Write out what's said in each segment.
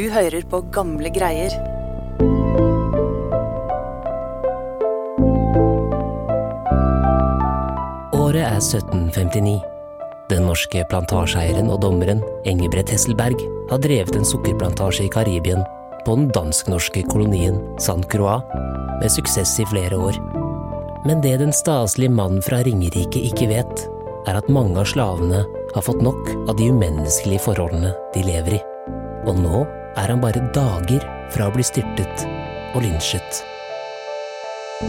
Du hører på gamle greier. Året er 1759. Den norske plantasjeeieren og dommeren Engebret Hesselberg har drevet en sukkerplantasje i Karibien på den dansk-norske kolonien San Croix med suksess i flere år. Men det den staselige mannen fra Ringerike ikke vet, er at mange av slavene har fått nok av de umenneskelige forholdene de lever i. Og nå er han bare dager fra å bli styrtet og lynsjet. Du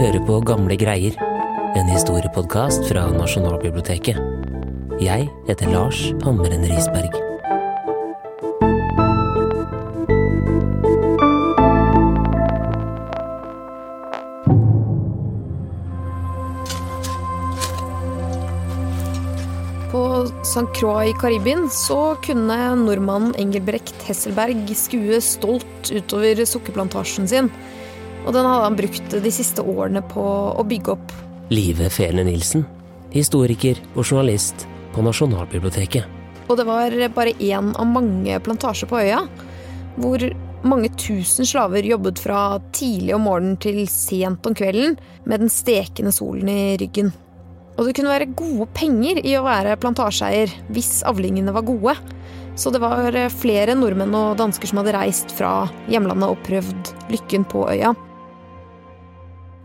hører på Gamle greier, en historiepodkast fra Nasjonalbiblioteket. Jeg heter Lars Hammeren Risberg. St. Croix i Karibien så kunne nordmannen Engelbrekt Hesselberg skue stolt utover sukkerplantasjen sin. Og den hadde han brukt de siste årene på å bygge opp. Live Fele Nilsen, historiker og journalist på Nasjonalbiblioteket. Og det var bare én av mange plantasjer på øya, hvor mange tusen slaver jobbet fra tidlig om morgenen til sent om kvelden med den stekende solen i ryggen. Og det kunne være gode penger i å være plantasjeeier hvis avlingene var gode. Så det var flere nordmenn og dansker som hadde reist fra hjemlandet og prøvd lykken på øya.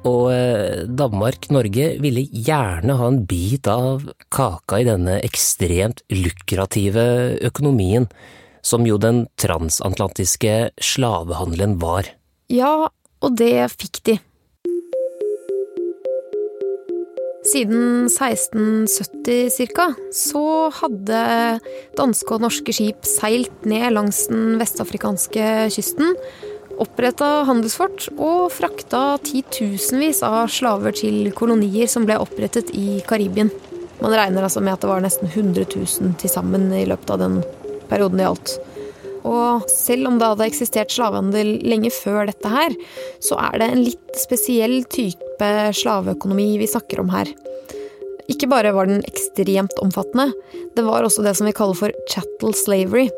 Og eh, Danmark-Norge ville gjerne ha en bit av kaka i denne ekstremt lukrative økonomien, som jo den transatlantiske slavehandelen var. Ja, og det fikk de. Siden 1670 ca. så hadde danske og norske skip seilt ned langs den vestafrikanske kysten, oppretta handelsfort og frakta titusenvis av slaver til kolonier som ble opprettet i Karibien. Man regner altså med at det var nesten 100 000 til sammen i løpet av den perioden det gjaldt. Og selv om det hadde eksistert slavehandel lenge før dette her, så er det en litt spesiell type slaveøkonomi vi snakker om her. Ikke bare var den ekstremt omfattende, det var også det som vi kaller for chattel slavery.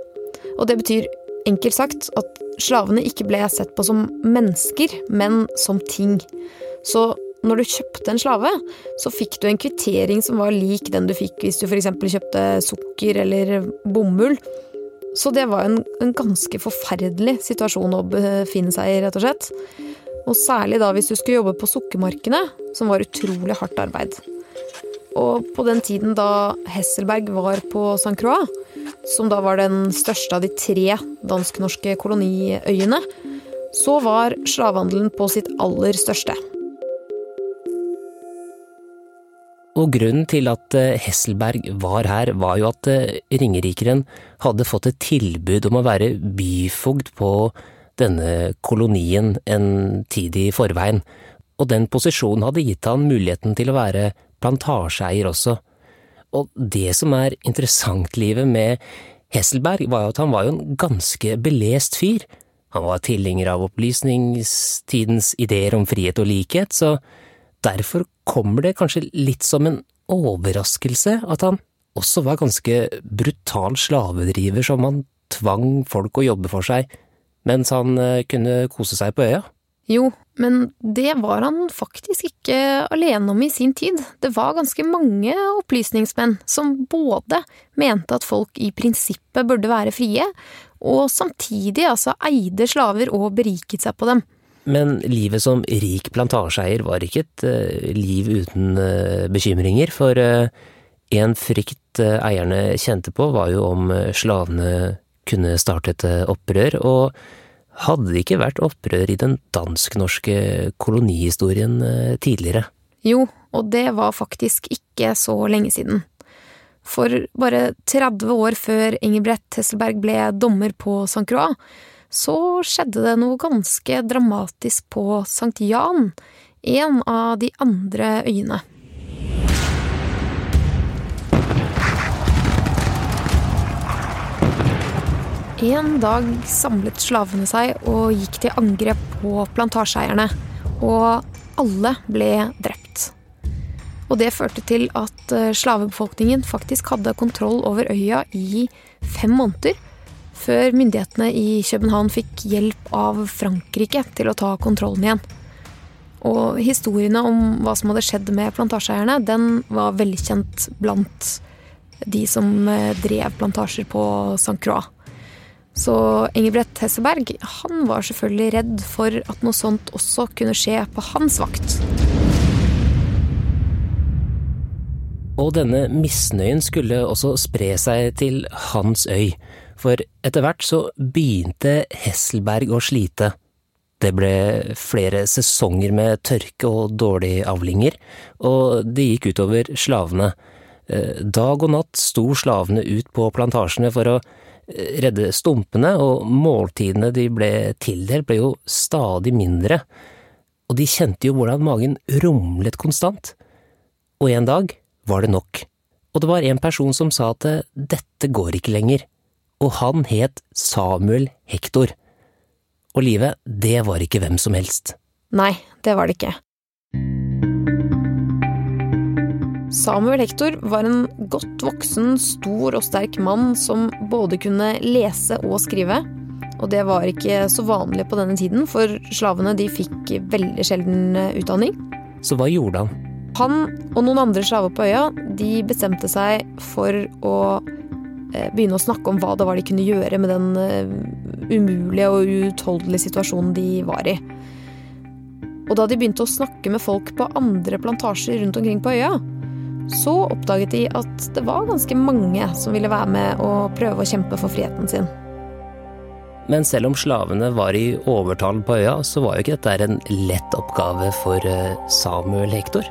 Og det betyr enkelt sagt at slavene ikke ble sett på som mennesker, men som ting. Så når du kjøpte en slave, så fikk du en kvittering som var lik den du fikk hvis du f.eks. kjøpte sukker eller bomull. Så det var en, en ganske forferdelig situasjon å befinne seg i, rett og slett. Og særlig da hvis du skulle jobbe på sukkermarkene, som var utrolig hardt arbeid. Og på den tiden da Hesselberg var på St. Croix, som da var den største av de tre dansk-norske koloniøyene, så var slavehandelen på sitt aller største. Og grunnen til at eh, Hesselberg var her, var jo at eh, ringerikeren hadde fått et tilbud om å være byfogd på denne kolonien en tid i forveien, og den posisjonen hadde gitt han muligheten til å være plantasjeeier også. Og det som er interessant, livet med Hesselberg, var jo at han var jo en ganske belest fyr. Han var tilhenger av opplysningstidens ideer om frihet og likhet, så derfor kommer det kanskje litt som en overraskelse at han også var ganske brutal slavedriver som han tvang folk å jobbe for seg, mens han eh, kunne kose seg på øya. Jo, men det var han faktisk ikke alene om i sin tid. Det var ganske mange opplysningsmenn som både mente at folk i prinsippet burde være frie, og samtidig altså eide slaver og beriket seg på dem. Men livet som rik plantasjeeier var ikke et uh, liv uten uh, bekymringer, for uh, en frykt eierne kjente på var jo om slavene kunne starte et opprør, og hadde det ikke vært opprør i den dansk-norske kolonihistorien tidligere? Jo, og det var faktisk ikke så lenge siden. For bare 30 år før Ingebrett Hesselberg ble dommer på St. Croix, så skjedde det noe ganske dramatisk på Sankt Jan, en av de andre øyene. En dag samlet slavene seg og gikk til angrep på plantasjeeierne. Og alle ble drept. Og det førte til at eh, slavebefolkningen faktisk hadde kontroll over øya i fem måneder. Før myndighetene i København fikk hjelp av Frankrike til å ta kontrollen igjen. Og historiene om hva som hadde skjedd med plantasjeeierne, den var velkjent blant de som eh, drev plantasjer på St. Croix. Så Ingebrett Hesseberg, han var selvfølgelig redd for at noe sånt også kunne skje på hans vakt. Og denne misnøyen skulle også spre seg til hans øy, for etter hvert så begynte Hesselberg å slite. Det ble flere sesonger med tørke og dårlige avlinger, og det gikk utover slavene. Eh, dag og natt sto slavene ut på plantasjene for å redde stumpene, og måltidene de ble tildelt ble jo stadig mindre, og de kjente jo hvordan magen rumlet konstant. Og en dag var det nok, og det var en person som sa at dette går ikke lenger, og han het Samuel Hektor. Og livet, det var ikke hvem som helst. Nei, det var det ikke. Samuel Hector var en godt voksen, stor og sterk mann som både kunne lese og skrive. Og det var ikke så vanlig på denne tiden, for slavene de fikk veldig sjelden eh, utdanning. Så hva gjorde han? Han og noen andre slaver på øya de bestemte seg for å Eh, begynne å snakke om hva det var de kunne gjøre med den eh, umulige og uutholdelige situasjonen de var i. Og da de begynte å snakke med folk på andre plantasjer rundt omkring på øya, så oppdaget de at det var ganske mange som ville være med og prøve å kjempe for friheten sin. Men selv om slavene var i overtall på øya, så var jo ikke dette en lett oppgave for eh, Samuel Hektor.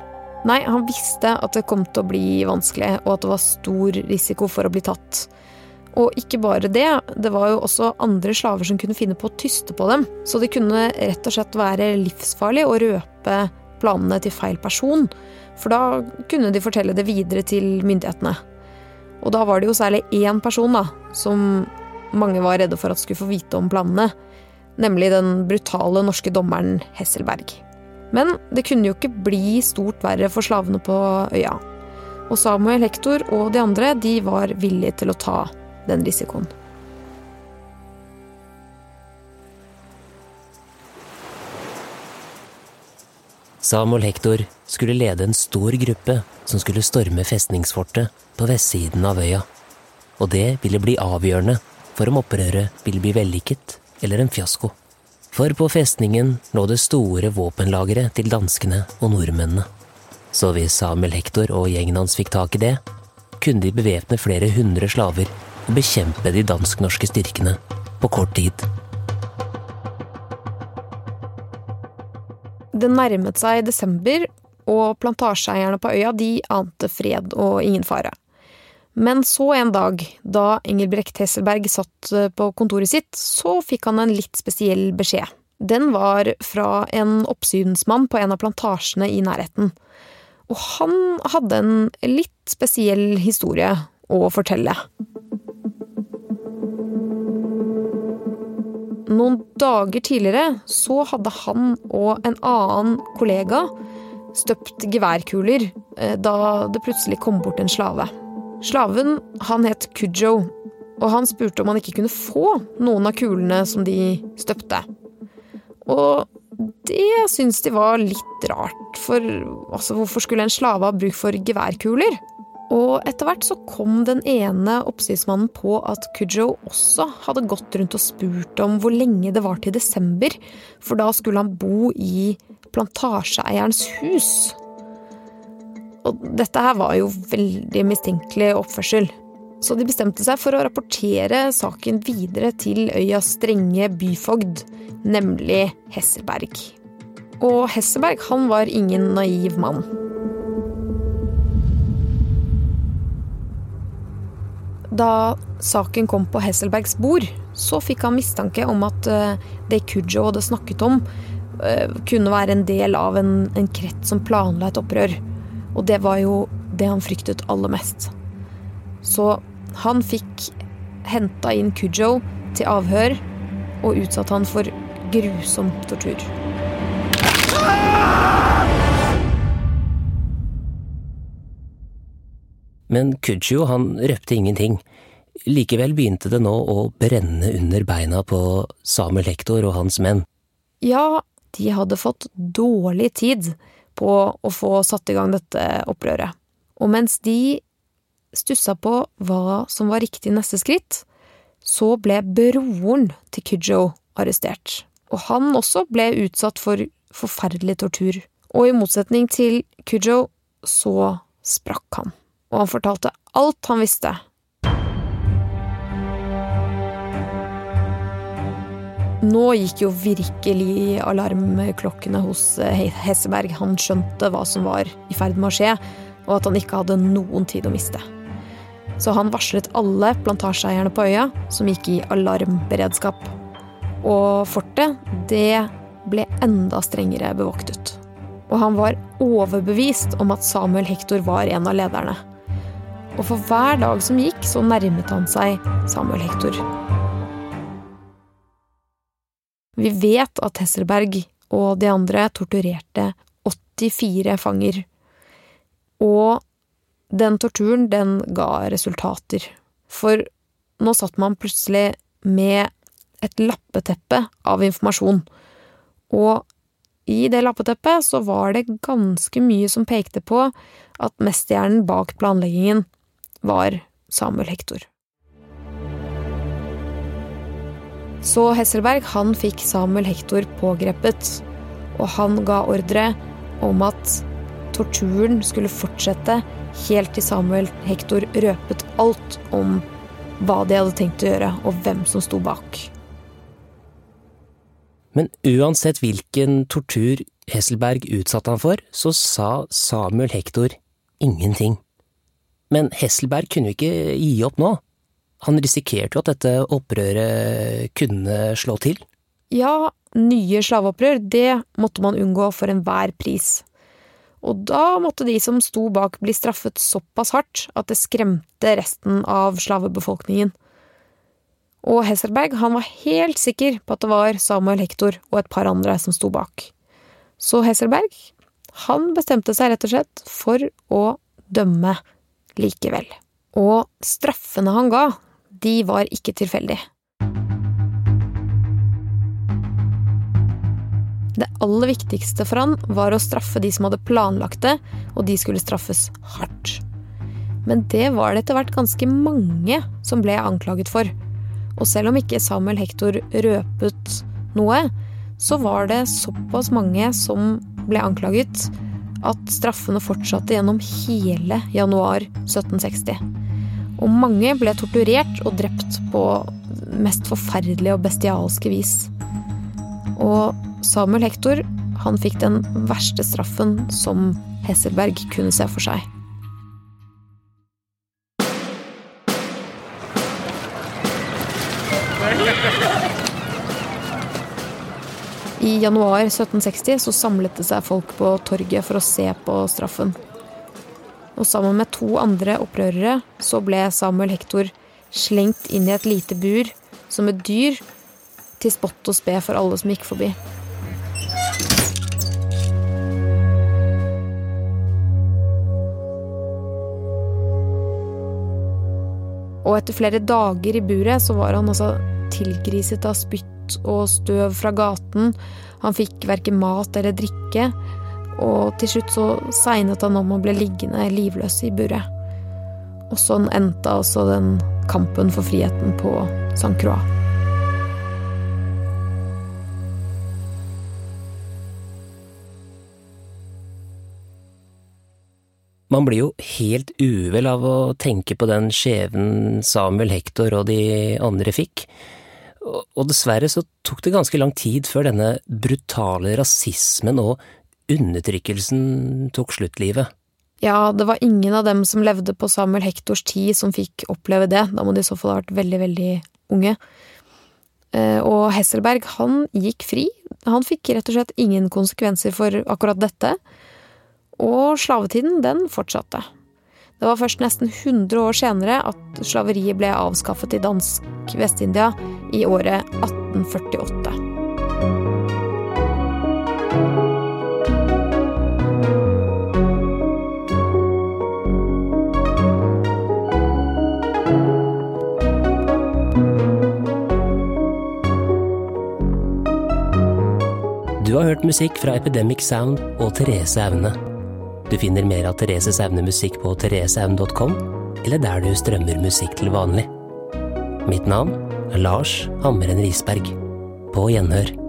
Nei, han visste at det kom til å bli vanskelig, og at det var stor risiko for å bli tatt. Og ikke bare det, det var jo også andre slaver som kunne finne på å tyste på dem. Så det kunne rett og slett være livsfarlig å røpe planene til feil person. For da kunne de fortelle det videre til myndighetene. Og da var det jo særlig én person da, som mange var redde for at skulle få vite om planene. Nemlig den brutale norske dommeren Hesselberg. Men det kunne jo ikke bli stort verre for slavene på øya. Og Samuel Hector og de andre de var villige til å ta den risikoen. Samuel Hector skulle lede en stor gruppe som skulle storme festningsfortet på vestsiden av øya. Og det ville bli avgjørende for om opprøret ville bli vellykket eller en fiasko. For på festningen lå det store våpenlageret til danskene og nordmennene. Så hvis Samuel Hector og gjengen hans fikk tak i det, kunne de bevæpne flere hundre slaver og bekjempe de dansk-norske styrkene på kort tid. Det nærmet seg desember, og plantasjeeierne på øya de ante fred og ingen fare. Men så en dag, da Engelbrekt Hesselberg satt eh, på kontoret sitt, så fikk han en litt spesiell beskjed. Den var fra en oppsynsmann på en av plantasjene i nærheten. Og han hadde en litt spesiell historie å fortelle. Noen dager tidligere så hadde han og en annen kollega støpt geværkuler eh, da det plutselig kom bort en slave. Slaven, han het Kujo, og han spurte om han ikke kunne få noen av kulene som de støpte. Og det syntes de var litt rart, for altså, hvorfor skulle en slave ha bruk for geværkuler? Og etter hvert så kom den ene oppsynsmannen på at Kujo også hadde gått rundt og spurt om hvor lenge det var til desember, for da skulle han bo i plantasjeeierens hus. Og dette her var jo veldig mistenkelig oppførsel. Så de bestemte seg for å rapportere saken videre til øyas strenge byfogd, nemlig Hesselberg. Og Hesselberg han var ingen naiv mann. Da saken kom på Hesselbergs bord, så fikk han mistanke om at eh, det Kujo hadde snakket om, eh, kunne være en del av en, en krets som planla et opprør. Og det var jo det han fryktet aller mest. Så han fikk henta inn Kujo til avhør og utsatte han for grusom tortur. Men Kujo han røpte ingenting. Likevel begynte det nå å brenne under beina på Samuel Hector og hans menn. Ja, de hadde fått dårlig tid på å få satt i gang dette opprøret. Og mens de stussa på hva som var riktig neste skritt, så ble broren til Kujo arrestert. Og han også ble utsatt for forferdelig tortur. Og i motsetning til Kujo så sprakk han. Og han fortalte alt han visste. Nå gikk jo virkelig alarmklokkene hos eh, Hesseberg. Han skjønte hva som var i ferd med å skje, og at han ikke hadde noen tid å miste. Så han varslet alle plantasjeeierne på øya, som gikk i alarmberedskap. Og fortet, det ble enda strengere bevoktet. Og han var overbevist om at Samuel Hector var en av lederne. Og for hver dag som gikk, så nærmet han seg Samuel Hector. Vi vet at Hesselberg og de andre torturerte 84 fanger. Og den torturen, den ga resultater. For nå satt man plutselig med et lappeteppe av informasjon. Og i det lappeteppet så var det ganske mye som pekte på at mesterhjernen bak planleggingen var Samuel Hector. Så Hesselberg han fikk Samuel Hector pågrepet, og han ga ordre om at torturen skulle fortsette helt til Samuel Hector røpet alt om hva de hadde tenkt å gjøre, og hvem som sto bak. Men uansett hvilken tortur Hesselberg utsatte han for, så sa Samuel Hector ingenting. Men Hesselberg kunne jo ikke gi opp nå. Han risikerte jo at dette opprøret kunne slå til. Ja, nye slaveopprør, det måtte man unngå for enhver pris. Og da måtte de som sto bak bli straffet såpass hardt at det skremte resten av slavebefolkningen. Og Hesselberg han var helt sikker på at det var Samuel Hector og et par andre som sto bak. Så Hesselberg, han bestemte seg rett og slett for å dømme likevel. Og straffene han ga, de var ikke tilfeldige. Det aller viktigste for han var å straffe de som hadde planlagt det, og de skulle straffes hardt. Men det var det etter hvert ganske mange som ble anklaget for. Og selv om ikke Samuel Hector røpet noe, så var det såpass mange som ble anklaget at straffene fortsatte gjennom hele januar 1760. Og mange ble torturert og drept på mest forferdelige og bestialske vis. Og Samuel Hector han fikk den verste straffen som Hesselberg kunne se for seg. I januar 1760 så samlet det seg folk på torget for å se på straffen. Og sammen med to andre opprørere så ble Samuel Hector slengt inn i et lite bur som et dyr, til spott og spe for alle som gikk forbi. Og etter flere dager i buret så var han altså tilgriset av spytt og støv fra gaten. Han fikk verken mat eller drikke. Og til slutt så segnet han om og ble liggende livløs i buret. Og sånn endte altså den kampen for friheten på St. Croix. Man blir jo helt uvel av å tenke på den skjebnen Samuel Hector og de andre fikk. Og dessverre så tok det ganske lang tid før denne brutale rasismen og undertrykkelsen tok sluttlivet. Ja, det var ingen av dem som levde på Samuel Hektors tid som fikk oppleve det. Da må de i så fall ha vært veldig, veldig unge. Eh, og Hesselberg, han gikk fri. Han fikk rett og slett ingen konsekvenser for akkurat dette. Og slavetiden, den fortsatte. Det var først nesten 100 år senere at slaveriet ble avskaffet i dansk Vest-India i året 1848. Du har hørt musikk fra Epidemic Sound og Therese Aune. Du finner mer av Therese Aune musikk på thereseaune.com, eller der du strømmer musikk til vanlig. Mitt navn er Lars Hammeren Risberg. På gjenhør.